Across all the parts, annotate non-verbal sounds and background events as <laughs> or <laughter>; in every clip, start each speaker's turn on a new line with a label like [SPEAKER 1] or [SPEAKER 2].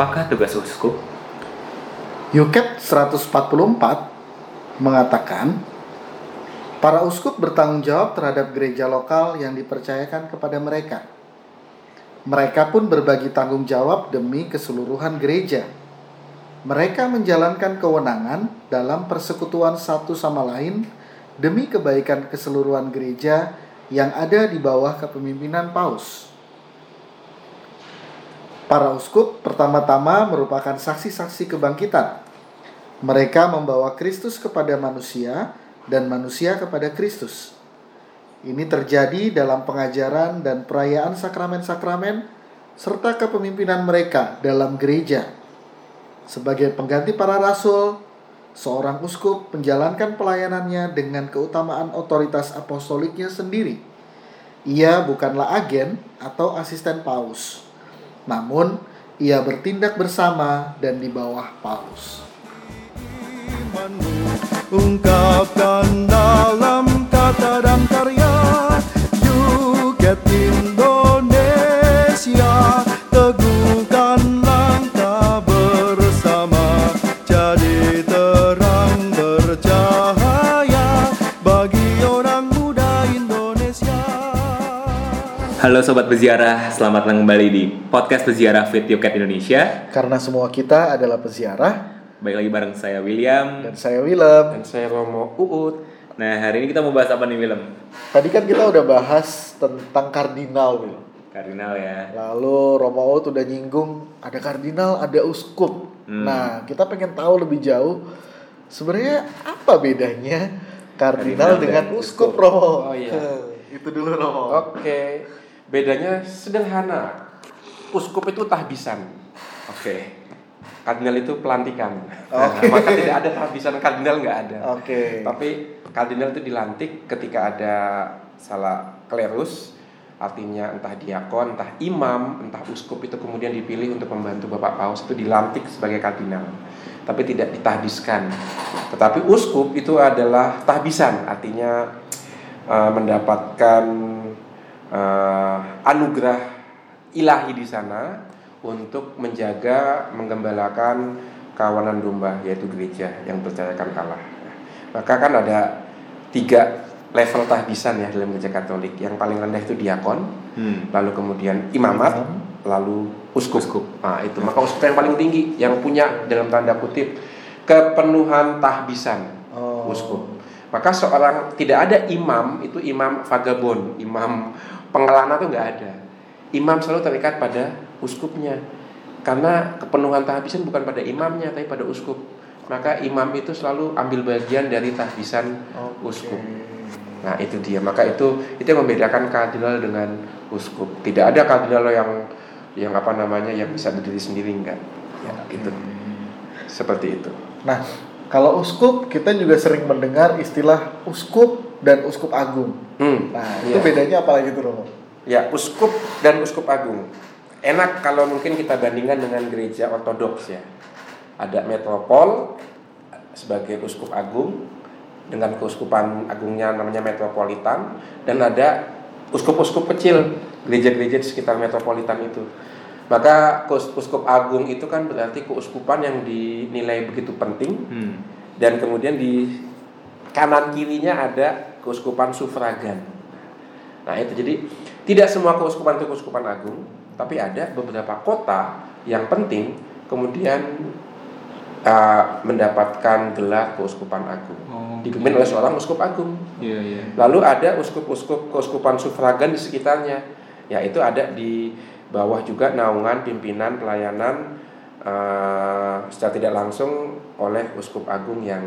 [SPEAKER 1] Apakah tugas uskup?
[SPEAKER 2] Yuket 144 mengatakan, para uskup bertanggung jawab terhadap gereja lokal yang dipercayakan kepada mereka. Mereka pun berbagi tanggung jawab demi keseluruhan gereja. Mereka menjalankan kewenangan dalam persekutuan satu sama lain demi kebaikan keseluruhan gereja yang ada di bawah kepemimpinan Paus. Para uskup pertama-tama merupakan saksi-saksi kebangkitan. Mereka membawa Kristus kepada manusia dan manusia kepada Kristus. Ini terjadi dalam pengajaran dan perayaan sakramen-sakramen serta kepemimpinan mereka dalam gereja. Sebagai pengganti para rasul, seorang uskup menjalankan pelayanannya dengan keutamaan otoritas apostoliknya sendiri. Ia bukanlah agen atau asisten paus namun, ia bertindak bersama dan di bawah Paulus. Ungkapkan dalam kata dan
[SPEAKER 1] Halo Sobat Peziarah, selamat datang kembali di podcast Peziarah Fit Yuket Indonesia.
[SPEAKER 2] Karena semua kita adalah peziarah.
[SPEAKER 1] Baik lagi bareng saya William.
[SPEAKER 2] Dan saya Willem.
[SPEAKER 3] Dan saya Romo Uut.
[SPEAKER 1] Nah hari ini kita mau bahas apa nih Willem?
[SPEAKER 2] Tadi kan kita udah bahas tentang kardinal Will
[SPEAKER 1] Kardinal ya.
[SPEAKER 2] Lalu Romo Uut udah nyinggung ada kardinal, ada uskup. Hmm. Nah kita pengen tahu lebih jauh Sebenarnya apa bedanya kardinal, kardinal dengan uskup, uskup. Romo?
[SPEAKER 3] Oh iya. <laughs>
[SPEAKER 2] Itu dulu Romo.
[SPEAKER 3] Oke. okay bedanya sederhana uskup itu tahbisan
[SPEAKER 1] oke okay.
[SPEAKER 3] kardinal itu pelantikan okay. nah, maka tidak ada tahbisan kardinal nggak ada
[SPEAKER 2] oke okay.
[SPEAKER 3] tapi kardinal itu dilantik ketika ada salah klerus artinya entah diakon entah imam entah uskup itu kemudian dipilih untuk membantu bapak paus itu dilantik sebagai kardinal tapi tidak ditahdiskan tetapi uskup itu adalah tahbisan artinya uh, mendapatkan uh, anugerah ilahi di sana untuk menjaga menggembalakan kawanan domba yaitu gereja yang percayakan Allah. Maka kan ada tiga level tahbisan ya dalam gereja Katolik. Yang paling rendah itu diakon, hmm. lalu kemudian imamat, hmm. lalu uskup. uskup. Nah, itu maka uskup yang paling tinggi yang punya dalam tanda kutip kepenuhan tahbisan oh. uskup. Maka seorang tidak ada imam itu imam vagabond, imam pengelana tuh nggak ada. Imam selalu terikat pada uskupnya. Karena kepenuhan tahbisan bukan pada imamnya tapi pada uskup. Maka imam itu selalu ambil bagian dari tahbisan okay. uskup. Nah, itu dia. Maka itu itu yang membedakan kardinal dengan uskup. Tidak ada kardinal yang yang apa namanya yang bisa berdiri sendiri enggak. Ya, okay. itu. Seperti itu.
[SPEAKER 2] Nah, kalau uskup kita juga sering mendengar istilah uskup dan uskup agung. Hmm. Nah, itu iya. bedanya apa lagi tuh Romo?
[SPEAKER 3] Ya, uskup dan uskup agung. Enak kalau mungkin kita bandingkan dengan gereja ortodoks ya. Ada metropol sebagai uskup agung dengan keuskupan agungnya namanya metropolitan dan ada uskup-uskup kecil gereja-gereja di sekitar metropolitan itu. Maka uskup agung itu kan berarti keuskupan yang dinilai begitu penting hmm. dan kemudian di kanan kirinya ada keuskupan sufragan. Nah itu jadi tidak semua keuskupan itu keuskupan agung, tapi ada beberapa kota yang penting kemudian uh, mendapatkan gelar keuskupan agung. Oh, dipimpin oleh seorang uskup agung.
[SPEAKER 1] Yeah, yeah.
[SPEAKER 3] Lalu ada uskup-uskup keuskupan sufragan di sekitarnya. Ya itu ada di bawah juga naungan pimpinan pelayanan uh, secara tidak langsung oleh uskup agung yang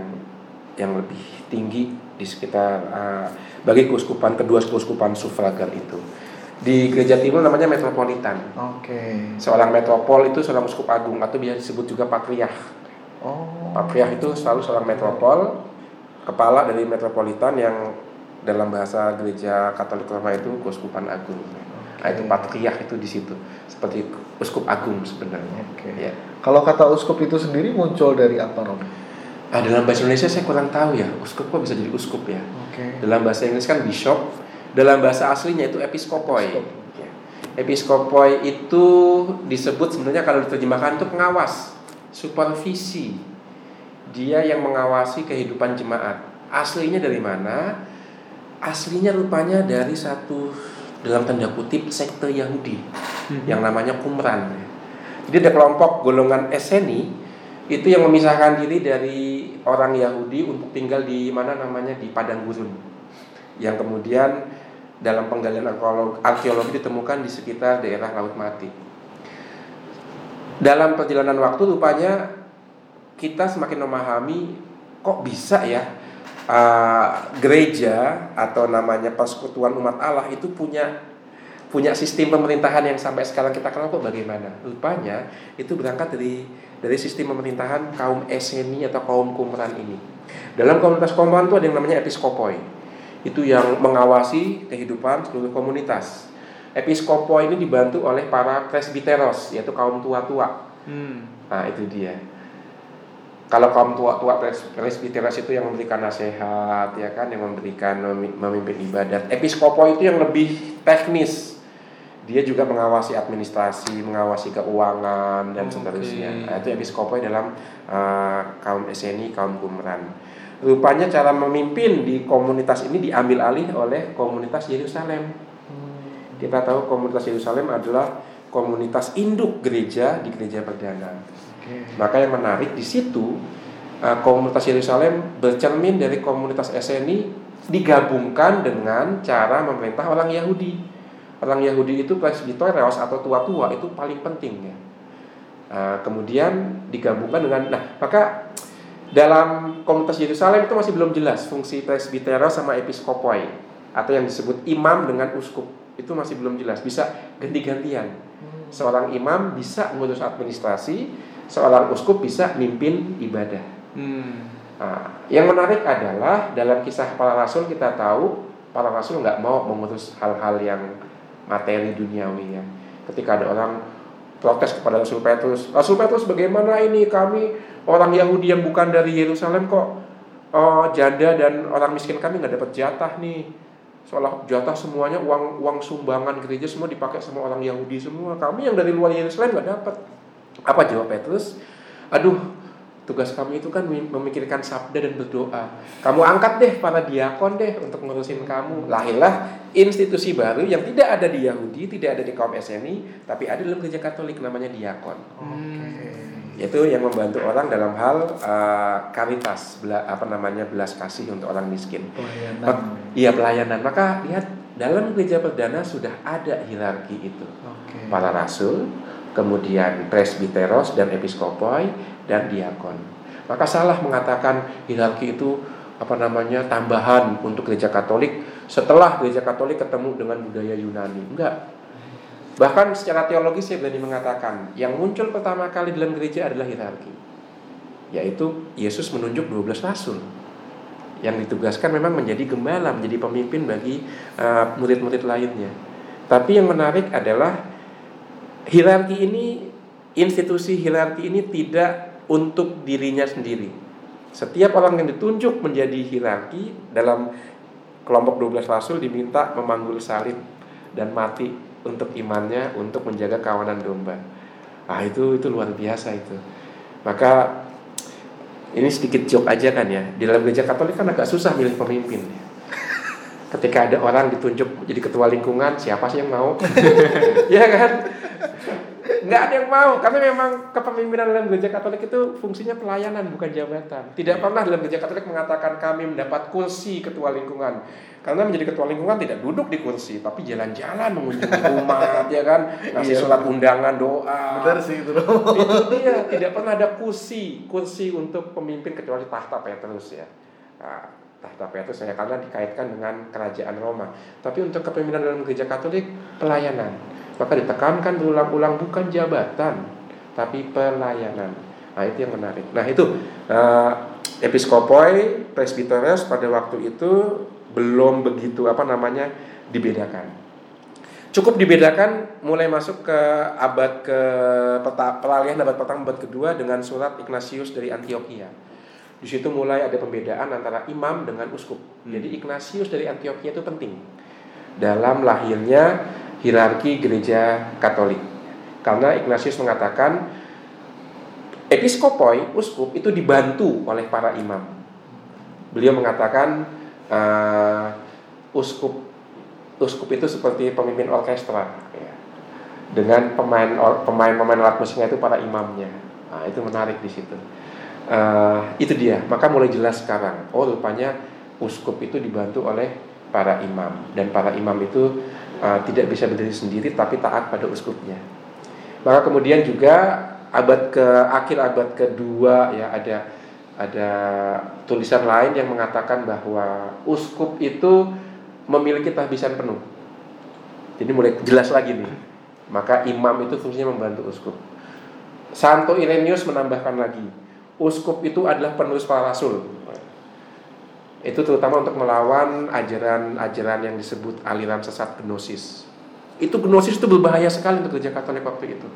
[SPEAKER 3] yang lebih tinggi di sekitar uh, bagi keuskupan kedua keuskupan sufragan itu. Di gereja timur namanya metropolitan.
[SPEAKER 2] Oke. Okay.
[SPEAKER 3] Seorang metropol itu seorang uskup agung atau biasa disebut juga patriark. Oh. Patriark itu selalu seorang metropol, kepala dari metropolitan yang dalam bahasa gereja Katolik Roma itu keuskupan agung. Okay. Nah, itu patriark itu di situ. Seperti uskup agung sebenarnya.
[SPEAKER 2] Oke. Okay. Ya. Kalau kata uskup itu sendiri muncul dari apa, Rom?
[SPEAKER 3] Ah, dalam bahasa Indonesia saya kurang tahu ya, uskup kok bisa jadi uskup ya.
[SPEAKER 2] Okay.
[SPEAKER 3] Dalam bahasa Inggris kan bishop, dalam bahasa aslinya itu episkopoi. Ya. Episkopoi itu disebut sebenarnya kalau diterjemahkan itu pengawas, supervisi. Dia yang mengawasi kehidupan jemaat. Aslinya dari mana? Aslinya rupanya dari satu dalam tanda kutip sekte Yahudi hmm. yang namanya Qumran. Jadi ada kelompok golongan Eseni itu yang memisahkan diri dari orang Yahudi untuk tinggal di mana namanya di padang gurun. Yang kemudian dalam penggalian arkeologi ditemukan di sekitar daerah Laut Mati. Dalam perjalanan waktu rupanya kita semakin memahami kok bisa ya uh, gereja atau namanya persekutuan umat Allah itu punya punya sistem pemerintahan yang sampai sekarang kita kenal kok bagaimana? Rupanya itu berangkat dari dari sistem pemerintahan kaum Eseni atau kaum Qumran ini. Dalam komunitas Qumran itu ada yang namanya episkopoi itu yang mengawasi kehidupan seluruh komunitas. Episkopo ini dibantu oleh para presbiteros, yaitu kaum tua-tua. Hmm. Nah itu dia. Kalau kaum tua-tua presbiteros itu yang memberikan nasihat, ya kan, yang memberikan memimpin ibadat. Episkopo itu yang lebih teknis. Dia juga mengawasi administrasi, mengawasi keuangan dan okay. seterusnya. Nah, itu episkopo dalam uh, kaum Eseni, kaum Qumran. Rupanya cara memimpin di komunitas ini diambil alih oleh komunitas Yerusalem. Hmm. Kita tahu komunitas Yerusalem adalah komunitas induk gereja di gereja perdana. Okay. Maka yang menarik di situ uh, komunitas Yerusalem bercermin dari komunitas SNI digabungkan dengan cara memerintah orang Yahudi. Orang Yahudi itu presbiteros atau tua-tua itu paling penting ya. Uh, kemudian digabungkan dengan nah maka dalam komunitas Yerusalem itu masih belum jelas fungsi presbiteros sama episkopoi atau yang disebut imam dengan uskup itu masih belum jelas bisa ganti-gantian hmm. seorang imam bisa mengurus administrasi seorang uskup bisa mimpin ibadah hmm. nah, yang menarik adalah dalam kisah para rasul kita tahu para rasul nggak mau mengurus hal-hal yang materi duniawi ya ketika ada orang protes kepada Rasul Petrus. Rasul Petrus bagaimana ini kami orang Yahudi yang bukan dari Yerusalem kok oh, janda dan orang miskin kami nggak dapat jatah nih. Soalnya jatah semuanya uang uang sumbangan gereja semua dipakai sama orang Yahudi semua. Kami yang dari luar Yerusalem nggak dapat. Apa jawab Petrus? Aduh, tugas kami itu kan memikirkan sabda dan berdoa. Kamu angkat deh para diakon deh untuk ngurusin kamu. Lahirlah institusi baru yang tidak ada di Yahudi, tidak ada di kaum SNI, tapi ada dalam gereja Katolik namanya diakon. Okay. Yaitu yang membantu orang dalam hal uh, karitas, bela, apa namanya belas kasih untuk orang miskin. Pelayanan. Iya pelayanan. Maka lihat dalam gereja perdana sudah ada hierarki itu. Okay. Para rasul, kemudian presbiteros dan episkopoi dan diakon. Maka salah mengatakan hierarki itu apa namanya tambahan untuk gereja Katolik setelah gereja Katolik ketemu dengan budaya Yunani. Enggak. Bahkan secara teologis saya berani mengatakan yang muncul pertama kali dalam gereja adalah hierarki. Yaitu Yesus menunjuk 12 rasul yang ditugaskan memang menjadi gembala, menjadi pemimpin bagi uh, murid-murid uh, lainnya. Tapi yang menarik adalah hierarki ini institusi hierarki ini tidak untuk dirinya sendiri. Setiap orang yang ditunjuk menjadi hierarki dalam kelompok 12 rasul diminta memanggul salib dan mati untuk imannya untuk menjaga kawanan domba. Ah itu itu luar biasa itu. Maka ini sedikit joke aja kan ya. Di dalam gereja Katolik kan agak susah milih pemimpin. <laughs> Ketika ada orang ditunjuk jadi ketua lingkungan, siapa sih yang mau? <laughs> ya kan? Nggak ada yang mau karena memang kepemimpinan dalam gereja Katolik itu fungsinya pelayanan bukan jabatan. Tidak pernah dalam gereja Katolik mengatakan kami mendapat kursi ketua lingkungan. Karena menjadi ketua lingkungan tidak duduk di kursi, tapi jalan-jalan mengunjungi umat, <laughs> ya kan, ngasih iya. surat undangan doa.
[SPEAKER 2] Benar sih itu.
[SPEAKER 3] itu dia, tidak pernah ada kursi, kursi untuk pemimpin kecuali tahta Petrus ya. Nah, tahta Petrus ya karena dikaitkan dengan kerajaan Roma. Tapi untuk kepemimpinan dalam gereja Katolik pelayanan. Maka ditekankan berulang-ulang bukan jabatan, tapi pelayanan. Nah itu yang menarik. Nah itu uh, episkopoi, presbiteros pada waktu itu belum begitu apa namanya dibedakan. Cukup dibedakan mulai masuk ke abad ke peta, peralihan abad pertama abad kedua dengan surat Ignatius dari Antioquia. Di situ mulai ada pembedaan antara imam dengan uskup. Hmm. Jadi Ignatius dari Antioquia itu penting dalam lahirnya hierarki gereja Katolik. Karena Ignatius mengatakan episkopoi, uskup itu dibantu oleh para imam. Beliau mengatakan uh, uskup uskup itu seperti pemimpin orkestra ya. dengan pemain pemain pemain alat musiknya itu para imamnya. Nah, itu menarik di situ. Uh, itu dia. Maka mulai jelas sekarang. Oh rupanya uskup itu dibantu oleh para imam dan para imam itu uh, tidak bisa berdiri sendiri tapi taat pada uskupnya. Maka kemudian juga abad ke akhir abad kedua ya ada ada tulisan lain yang mengatakan bahwa uskup itu memiliki tahbisan penuh. Jadi mulai jelas lagi nih. Maka imam itu fungsinya membantu uskup. Santo Irenaeus menambahkan lagi, uskup itu adalah penulis para rasul. Itu terutama untuk melawan ajaran-ajaran yang disebut aliran sesat gnosis. Itu gnosis itu berbahaya sekali untuk gereja Katolik waktu itu.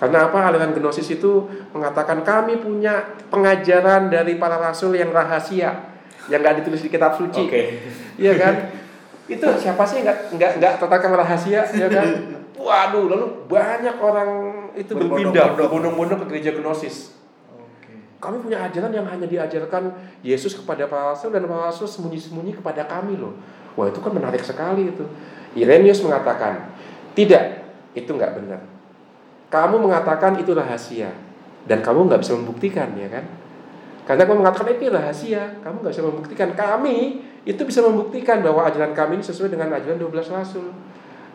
[SPEAKER 3] Karena apa? Aliran gnosis itu mengatakan kami punya pengajaran dari para rasul yang rahasia, yang nggak ditulis di kitab suci.
[SPEAKER 1] Oke. Okay.
[SPEAKER 3] Iya kan? itu siapa sih nggak nggak nggak tertakan rahasia, ya kan? <laughs> Waduh, lalu banyak orang itu berpindah berbondong-bondong ke gereja gnosis kami punya ajaran yang hanya diajarkan Yesus kepada para rasul dan para rasul sembunyi-sembunyi kepada kami loh. Wah itu kan menarik sekali itu. Irenaeus mengatakan, tidak, itu nggak benar. Kamu mengatakan itu rahasia dan kamu nggak bisa membuktikan ya kan? Karena kamu mengatakan itu rahasia, kamu nggak bisa membuktikan. Kami itu bisa membuktikan bahwa ajaran kami ini sesuai dengan ajaran 12 rasul.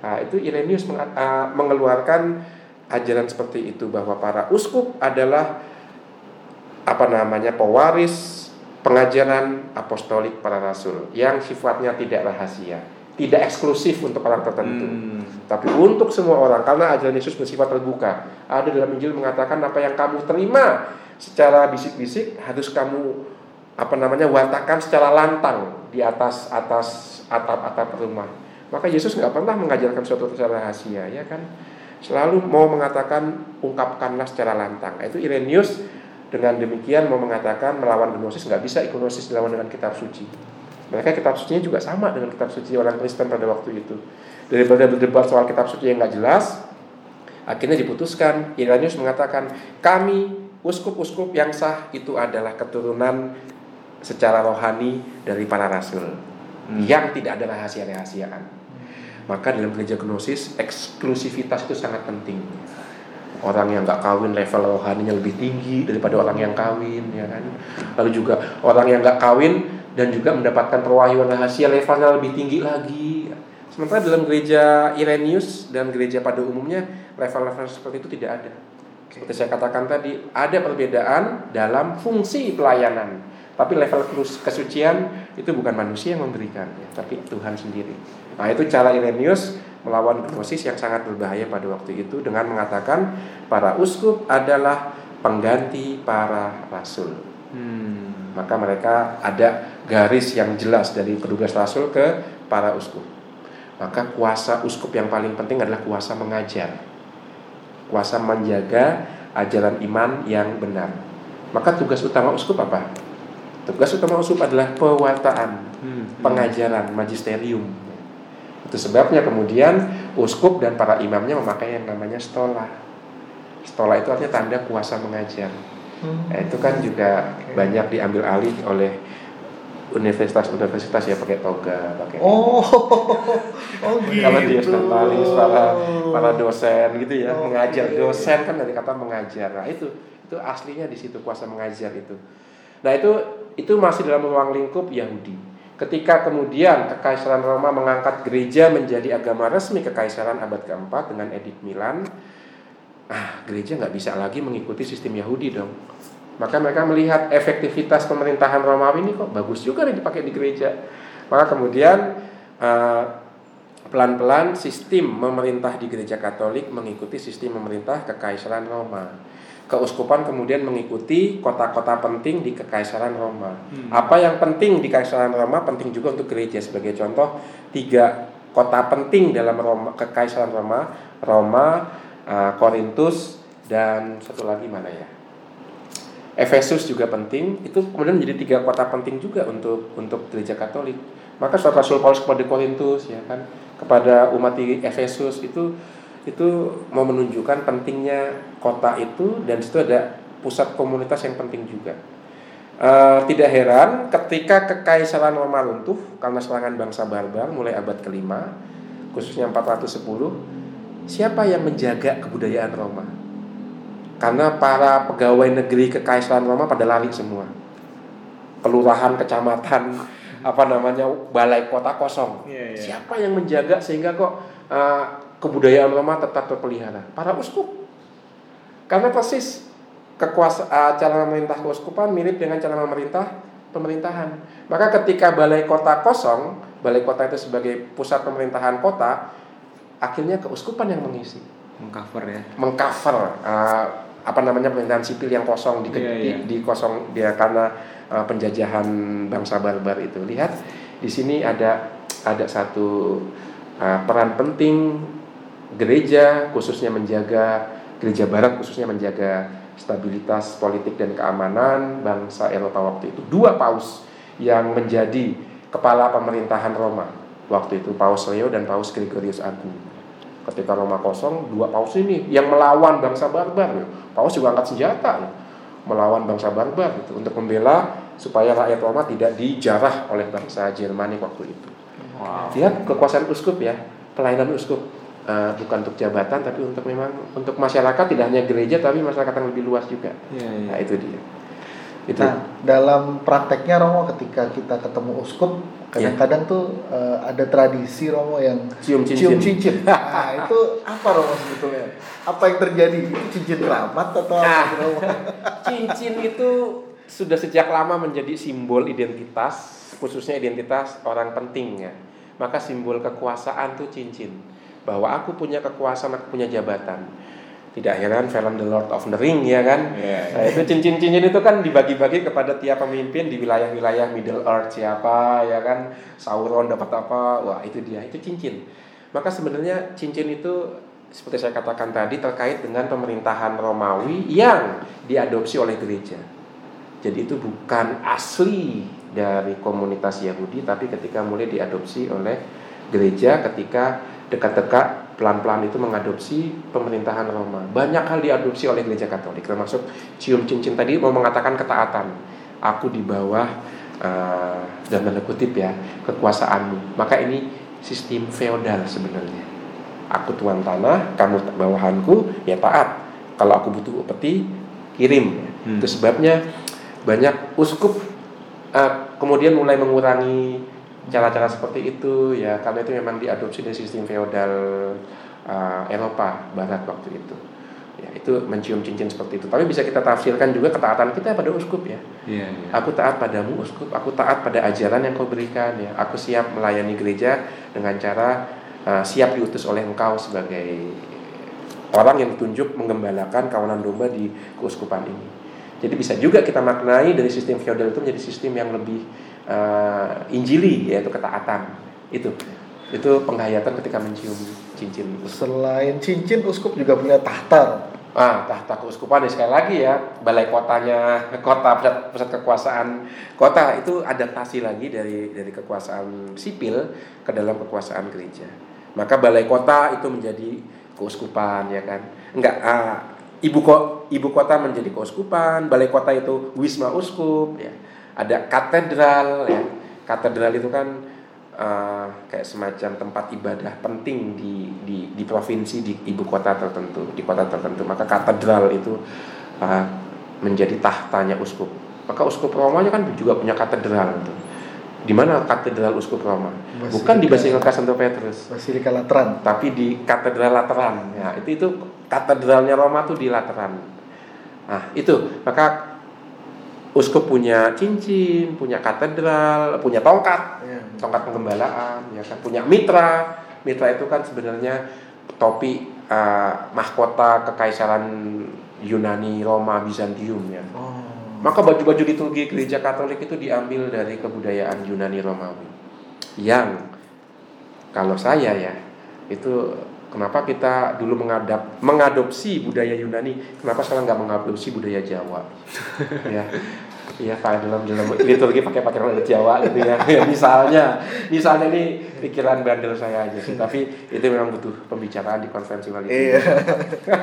[SPEAKER 3] Nah, itu Irenaeus ah, mengeluarkan ajaran seperti itu bahwa para uskup adalah apa namanya pewaris pengajaran apostolik para rasul yang sifatnya tidak rahasia, tidak eksklusif untuk orang tertentu, hmm. tapi untuk semua orang karena ajaran Yesus bersifat terbuka. Ada dalam Injil mengatakan apa yang kamu terima secara bisik-bisik harus kamu apa namanya wartakan secara lantang di atas atas atap-atap rumah. Maka Yesus nggak pernah mengajarkan suatu secara rahasia, ya kan? Selalu mau mengatakan ungkapkanlah secara lantang. Itu Irenaeus dengan demikian mau mengatakan melawan gnosis nggak bisa gnosis dilawan dengan kitab suci. Mereka kitab sucinya juga sama dengan kitab suci orang Kristen pada waktu itu. Daripada berdebat soal kitab suci yang nggak jelas, akhirnya diputuskan. Irenaeus mengatakan kami uskup-uskup yang sah itu adalah keturunan secara rohani dari para rasul hmm. yang tidak ada rahasia-rahasiaan. Maka dalam gereja gnosis eksklusivitas itu sangat penting orang yang nggak kawin level rohaninya lebih tinggi daripada orang yang kawin ya kan? Lalu juga orang yang nggak kawin dan juga mendapatkan perwahyuan rahasia levelnya lebih tinggi lagi. Sementara dalam gereja Irenaeus dan gereja pada umumnya level-level seperti itu tidak ada. Seperti saya katakan tadi ada perbedaan dalam fungsi pelayanan. Tapi level kesucian itu bukan manusia yang memberikan ya, tapi Tuhan sendiri. Nah itu cara Irenaeus melawan gnosis yang sangat berbahaya pada waktu itu dengan mengatakan para uskup adalah pengganti para rasul. Hmm. Maka mereka ada garis yang jelas dari petugas rasul ke para uskup. Maka kuasa uskup yang paling penting adalah kuasa mengajar. Kuasa menjaga ajaran iman yang benar. Maka tugas utama uskup apa? Tugas utama uskup adalah pewartaan, hmm. pengajaran, magisterium itu sebabnya kemudian uskup dan para imamnya memakai yang namanya stola. Stola itu artinya tanda kuasa mengajar. Hmm. Nah, itu kan juga okay. banyak diambil alih oleh universitas-universitas ya pakai toga, pakai
[SPEAKER 2] oh, <laughs> oh gitu.
[SPEAKER 3] Kalau dia spesialis para para dosen gitu ya, oh, mengajar dosen kan dari kata mengajar. Nah, itu itu aslinya di situ kuasa mengajar itu. Nah, itu itu masih dalam ruang lingkup Yahudi. Ketika kemudian Kekaisaran Roma mengangkat gereja menjadi agama resmi Kekaisaran abad keempat dengan Edik Milan, ah gereja nggak bisa lagi mengikuti sistem Yahudi dong. Maka mereka melihat efektivitas pemerintahan Romawi ini kok bagus juga nih dipakai di gereja. Maka kemudian uh, pelan-pelan sistem memerintah di gereja Katolik mengikuti sistem memerintah Kekaisaran Roma keuskupan kemudian mengikuti kota-kota penting di Kekaisaran Roma. Hmm. Apa yang penting di Kekaisaran Roma penting juga untuk gereja sebagai contoh tiga kota penting dalam Roma, Kekaisaran Roma, Roma, uh, Korintus dan satu lagi mana ya? Efesus juga penting. Itu kemudian menjadi tiga kota penting juga untuk untuk gereja Katolik. Maka surat Rasul Paulus kepada Korintus ya kan, kepada umat di Efesus itu itu mau menunjukkan pentingnya kota itu dan situ ada pusat komunitas yang penting juga. Uh, tidak heran ketika kekaisaran Roma runtuh karena serangan bangsa barbar mulai abad kelima, khususnya 410, siapa yang menjaga kebudayaan Roma? Karena para pegawai negeri kekaisaran Roma pada lari semua. Kelurahan, kecamatan, apa namanya balai kota kosong. Yeah, yeah. Siapa yang menjaga sehingga kok uh, kebudayaan Roma tetap terpelihara? Para uskup. Karena persis kekuasaan uh, cara memerintah keuskupan mirip dengan cara memerintah pemerintahan. Maka ketika balai kota kosong, balai kota itu sebagai pusat pemerintahan kota, akhirnya keuskupan yang mengisi.
[SPEAKER 1] Mengcover ya.
[SPEAKER 3] Mengcover uh, apa namanya pemerintahan sipil yang kosong di, yeah, yeah. di, di kosong dia karena uh, penjajahan bangsa barbar itu. Lihat di sini ada ada satu uh, peran penting gereja khususnya menjaga gereja barat khususnya menjaga stabilitas politik dan keamanan bangsa Eropa waktu itu. Dua paus yang menjadi kepala pemerintahan Roma waktu itu Paus Leo dan Paus Gregorius Agung ketika Roma kosong dua paus ini yang melawan bangsa barbar ya. paus juga angkat senjata ya. melawan bangsa barbar gitu untuk membela supaya rakyat Roma tidak dijarah oleh bangsa Jerman waktu itu wow. dia kekuasaan uskup ya pelayanan uskup uh, bukan untuk jabatan tapi untuk memang untuk masyarakat tidak hanya gereja tapi masyarakat yang lebih luas juga yeah, yeah. nah itu dia
[SPEAKER 2] itu. Nah, dalam prakteknya Romo ketika kita ketemu uskup, kadang-kadang yeah. tuh uh, ada tradisi Romo yang
[SPEAKER 3] cium cincin.
[SPEAKER 2] Cium cincin. Nah, itu apa Romo sebetulnya? Apa yang terjadi? Itu cincin keramat atau nah, apa Romo?
[SPEAKER 3] cincin itu sudah sejak lama menjadi simbol identitas, khususnya identitas orang penting ya. Maka simbol kekuasaan tuh cincin. Bahwa aku punya kekuasaan, aku punya jabatan. Tidak heran film The Lord of the Ring ya kan? Yeah, yeah. Nah, itu cincin-cincin itu kan dibagi-bagi kepada tiap pemimpin di wilayah-wilayah Middle Earth siapa ya kan? Sauron dapat apa wah itu dia itu cincin. Maka sebenarnya cincin itu seperti saya katakan tadi terkait dengan pemerintahan Romawi yang diadopsi oleh gereja. Jadi itu bukan asli dari komunitas Yahudi tapi ketika mulai diadopsi oleh gereja ketika dekat-dekat pelan-pelan itu mengadopsi pemerintahan Roma. Banyak hal diadopsi oleh gereja Katolik, termasuk cium cincin tadi mau mengatakan ketaatan. Aku di bawah uh, dan tanda kutip ya kekuasaanmu. Maka ini sistem feodal sebenarnya. Aku tuan tanah, kamu bawahanku, ya taat. Kalau aku butuh upeti, kirim. Hmm. Itu sebabnya banyak uskup uh, kemudian mulai mengurangi cara-cara seperti itu ya karena itu memang diadopsi dari sistem feodal uh, Eropa Barat waktu itu. Ya itu mencium cincin seperti itu. Tapi bisa kita tafsirkan juga ketaatan kita pada uskup ya. Yeah, yeah. aku taat padamu uskup. Aku taat pada ajaran yang kau berikan ya. Aku siap melayani gereja dengan cara uh, siap diutus oleh engkau sebagai orang yang ditunjuk mengembalakan kawanan domba di keuskupan ini. Jadi bisa juga kita maknai dari sistem feodal itu menjadi sistem yang lebih uh, injili yaitu ketaatan. Itu itu penghayatan ketika mencium cincin
[SPEAKER 2] uskup. selain cincin uskup juga punya tahta.
[SPEAKER 3] Ah tahta keuskupan. Sekali lagi ya balai kotanya kota pusat, pusat kekuasaan kota itu adaptasi lagi dari dari kekuasaan sipil ke dalam kekuasaan gereja. Maka balai kota itu menjadi keuskupan ya kan? Enggak ah, ibu kok ibu kota menjadi keuskupan balai kota itu wisma uskup ya ada katedral ya. Katedral itu kan uh, kayak semacam tempat ibadah penting di, di di provinsi di ibu kota tertentu di kota tertentu. Maka katedral itu uh, menjadi tahtanya uskup. Maka uskup Roma kan juga punya katedral itu. Di mana katedral uskup Roma? Basilika, bukan di Basilika Santo Petrus.
[SPEAKER 2] Basilika Lateran.
[SPEAKER 3] Tapi di katedral Lateran. Ya itu itu katedralnya Roma tuh di Lateran. Nah itu. Maka uskup punya cincin, punya katedral, punya tongkat, ya. tongkat penggembalaan, ya kan, punya mitra. Mitra itu kan sebenarnya topi uh, mahkota kekaisaran Yunani, Roma, Bizantium ya. Oh. Maka baju-baju liturgi gereja Katolik itu diambil dari kebudayaan Yunani Romawi. Yang kalau saya ya itu kenapa kita dulu mengadap mengadopsi budaya Yunani, kenapa sekarang nggak mengadopsi budaya Jawa? <laughs> ya Iya, Pak dalam dalam liturgi pakai pakai bahasa Jawa gitu ya. ya. Misalnya, misalnya ini pikiran bandel saya aja sih. Tapi itu memang butuh pembicaraan di konferensi wali.
[SPEAKER 2] Iya.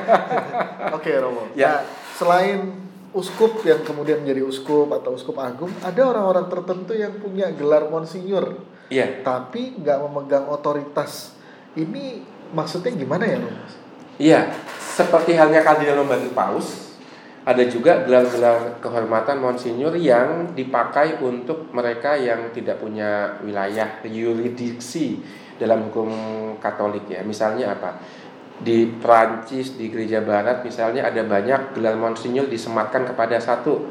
[SPEAKER 2] <laughs> Oke, Romo.
[SPEAKER 3] Ya.
[SPEAKER 2] Nah, selain uskup yang kemudian menjadi uskup atau uskup agung, ada orang-orang tertentu yang punya gelar monsinyur,
[SPEAKER 3] Iya.
[SPEAKER 2] tapi nggak memegang otoritas. Ini maksudnya gimana ya, Romo?
[SPEAKER 3] Iya, seperti halnya kardinal membantu paus, ada juga gelar-gelar kehormatan monsinyur yang dipakai untuk mereka yang tidak punya wilayah yurisdiksi dalam hukum Katolik ya. Misalnya apa? Di Prancis di gereja barat misalnya ada banyak gelar monsinyur disematkan kepada satu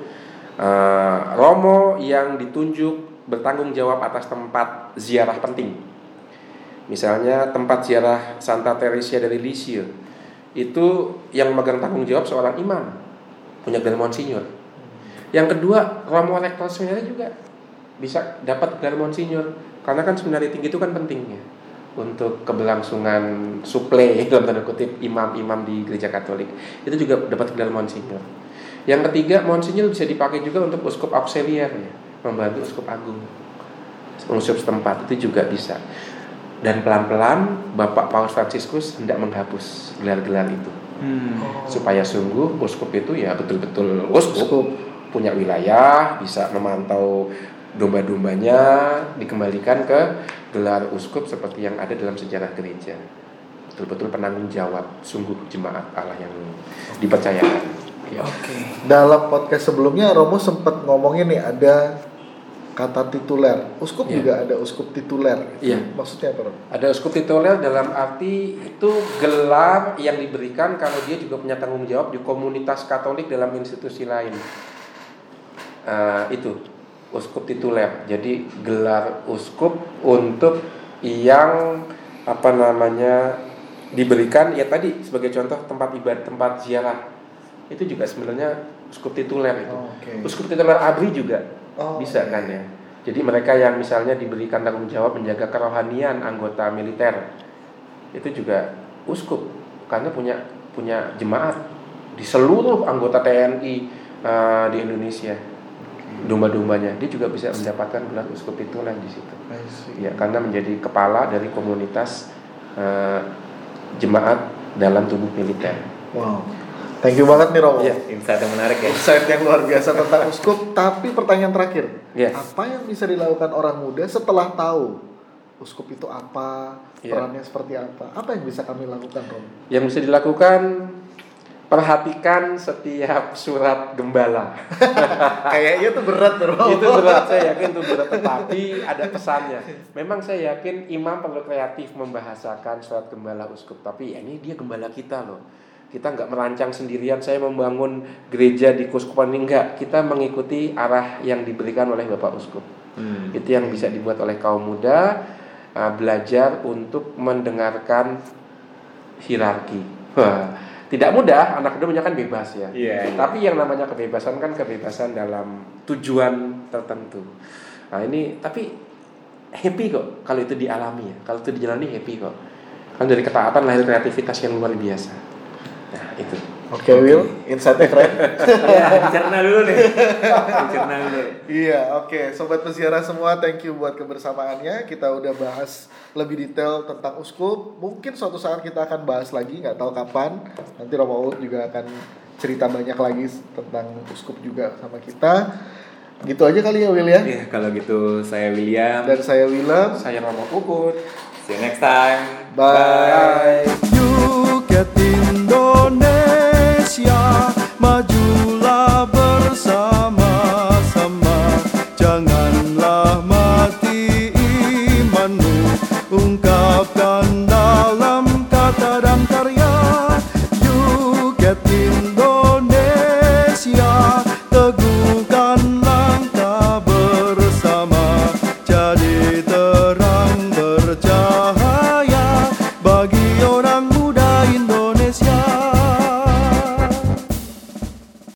[SPEAKER 3] eh, romo yang ditunjuk bertanggung jawab atas tempat ziarah penting. Misalnya tempat ziarah Santa Teresia dari Lisieux itu yang megang tanggung jawab seorang imam punya gelar monsinyur. Yang kedua, romo rektor seminari juga bisa dapat gelar monsinyur karena kan seminari tinggi itu kan pentingnya untuk keberlangsungan suple <laughs> dalam tanda kutip imam-imam di gereja Katolik itu juga dapat gelar monsinyur. Yang ketiga, monsinyur bisa dipakai juga untuk uskup auxiliar membantu uskup agung. Uskup setempat itu juga bisa. Dan pelan-pelan Bapak Paus Fransiskus hendak menghapus gelar-gelar itu
[SPEAKER 1] Hmm.
[SPEAKER 3] supaya sungguh uskup itu ya betul-betul uskup,
[SPEAKER 2] Uskup.
[SPEAKER 3] punya wilayah bisa memantau domba-dombanya dikembalikan ke gelar uskup seperti yang ada dalam sejarah gereja betul-betul penanggung jawab sungguh jemaat Allah yang dipercayakan ya.
[SPEAKER 1] Oke.
[SPEAKER 2] Dalam podcast sebelumnya Romo sempat ngomongin nih ada kata tituler. Uskup
[SPEAKER 3] Iya.
[SPEAKER 2] juga ada uskup tituler.
[SPEAKER 3] Iya.
[SPEAKER 2] Maksudnya apa,
[SPEAKER 3] ada uskup tituler dalam arti itu gelar yang diberikan kalau dia juga punya tanggung jawab di komunitas Katolik dalam institusi lain Eh, itu uskup tituler. Jadi gelar uskup untuk yang apa namanya diberikan ya tadi sebagai contoh tempat ibadah tempat ziarah itu juga sebenarnya uskup tituler itu.
[SPEAKER 2] Oh, Oke.
[SPEAKER 3] Uskup tituler abri juga
[SPEAKER 2] Oh,
[SPEAKER 3] bisa kan ya. Jadi mereka yang misalnya diberikan tanggung jawab menjaga kerohanian anggota militer itu juga uskup. Karena punya punya jemaat di seluruh anggota TNI eh, di Indonesia. Domba-dombanya. Dia juga bisa mendapatkan gelar uskup tituler di situ. Ya karena menjadi kepala dari komunitas eh, jemaat dalam tubuh militer.
[SPEAKER 2] Wow. Thank you banget nih Romo.
[SPEAKER 3] Iya.
[SPEAKER 1] Insight yang menarik ya.
[SPEAKER 2] Insight yang luar biasa tentang uskup. Tapi pertanyaan terakhir,
[SPEAKER 3] Iya.
[SPEAKER 2] apa yang bisa dilakukan orang muda setelah tahu uskup itu apa,
[SPEAKER 3] Iya.
[SPEAKER 2] perannya seperti apa? Apa yang bisa kami lakukan, Romo?
[SPEAKER 3] yang bisa dilakukan perhatikan setiap surat gembala <laughs>
[SPEAKER 2] Kayaknya tuh berat, Romo.
[SPEAKER 3] itu berat saya yakin itu berat tetapi ada pesannya memang saya yakin imam perlu kreatif membahasakan surat gembala uskup tapi ya ini dia gembala kita loh kita nggak merancang sendirian saya membangun gereja di kuskupan. Ini enggak kita mengikuti arah yang diberikan oleh bapak uskup.
[SPEAKER 1] Hmm.
[SPEAKER 3] itu yang bisa dibuat oleh kaum muda uh, belajar untuk mendengarkan hierarki. Tidak mudah anak muda kan bebas ya.
[SPEAKER 1] Iya, iya.
[SPEAKER 3] tapi yang namanya kebebasan kan kebebasan dalam tujuan tertentu. Nah ini tapi happy kok kalau itu dialami ya. Kalau itu dijalani happy kok. Kan dari ketaatan lahir kreativitas yang luar biasa nah itu
[SPEAKER 2] Oke, Will, insight-nya keren. <laughs>
[SPEAKER 1] Ya, dicerna dulu nih. Dicerna dulu.
[SPEAKER 2] Iya, oke. Sobat peziarah semua, thank you buat kebersamaannya. Kita udah bahas lebih detail tentang uskup. Mungkin suatu saat kita akan bahas lagi, nggak tahu kapan. Nanti Romo Ud juga akan cerita banyak lagi tentang uskup juga sama kita. Gitu aja kali ya, Will ya.
[SPEAKER 1] Ya, kalau gitu saya William.
[SPEAKER 2] Dan saya Willem.
[SPEAKER 3] saya Romo Ukut
[SPEAKER 1] See you next time.
[SPEAKER 2] Bye.
[SPEAKER 4] Yuket Indonesia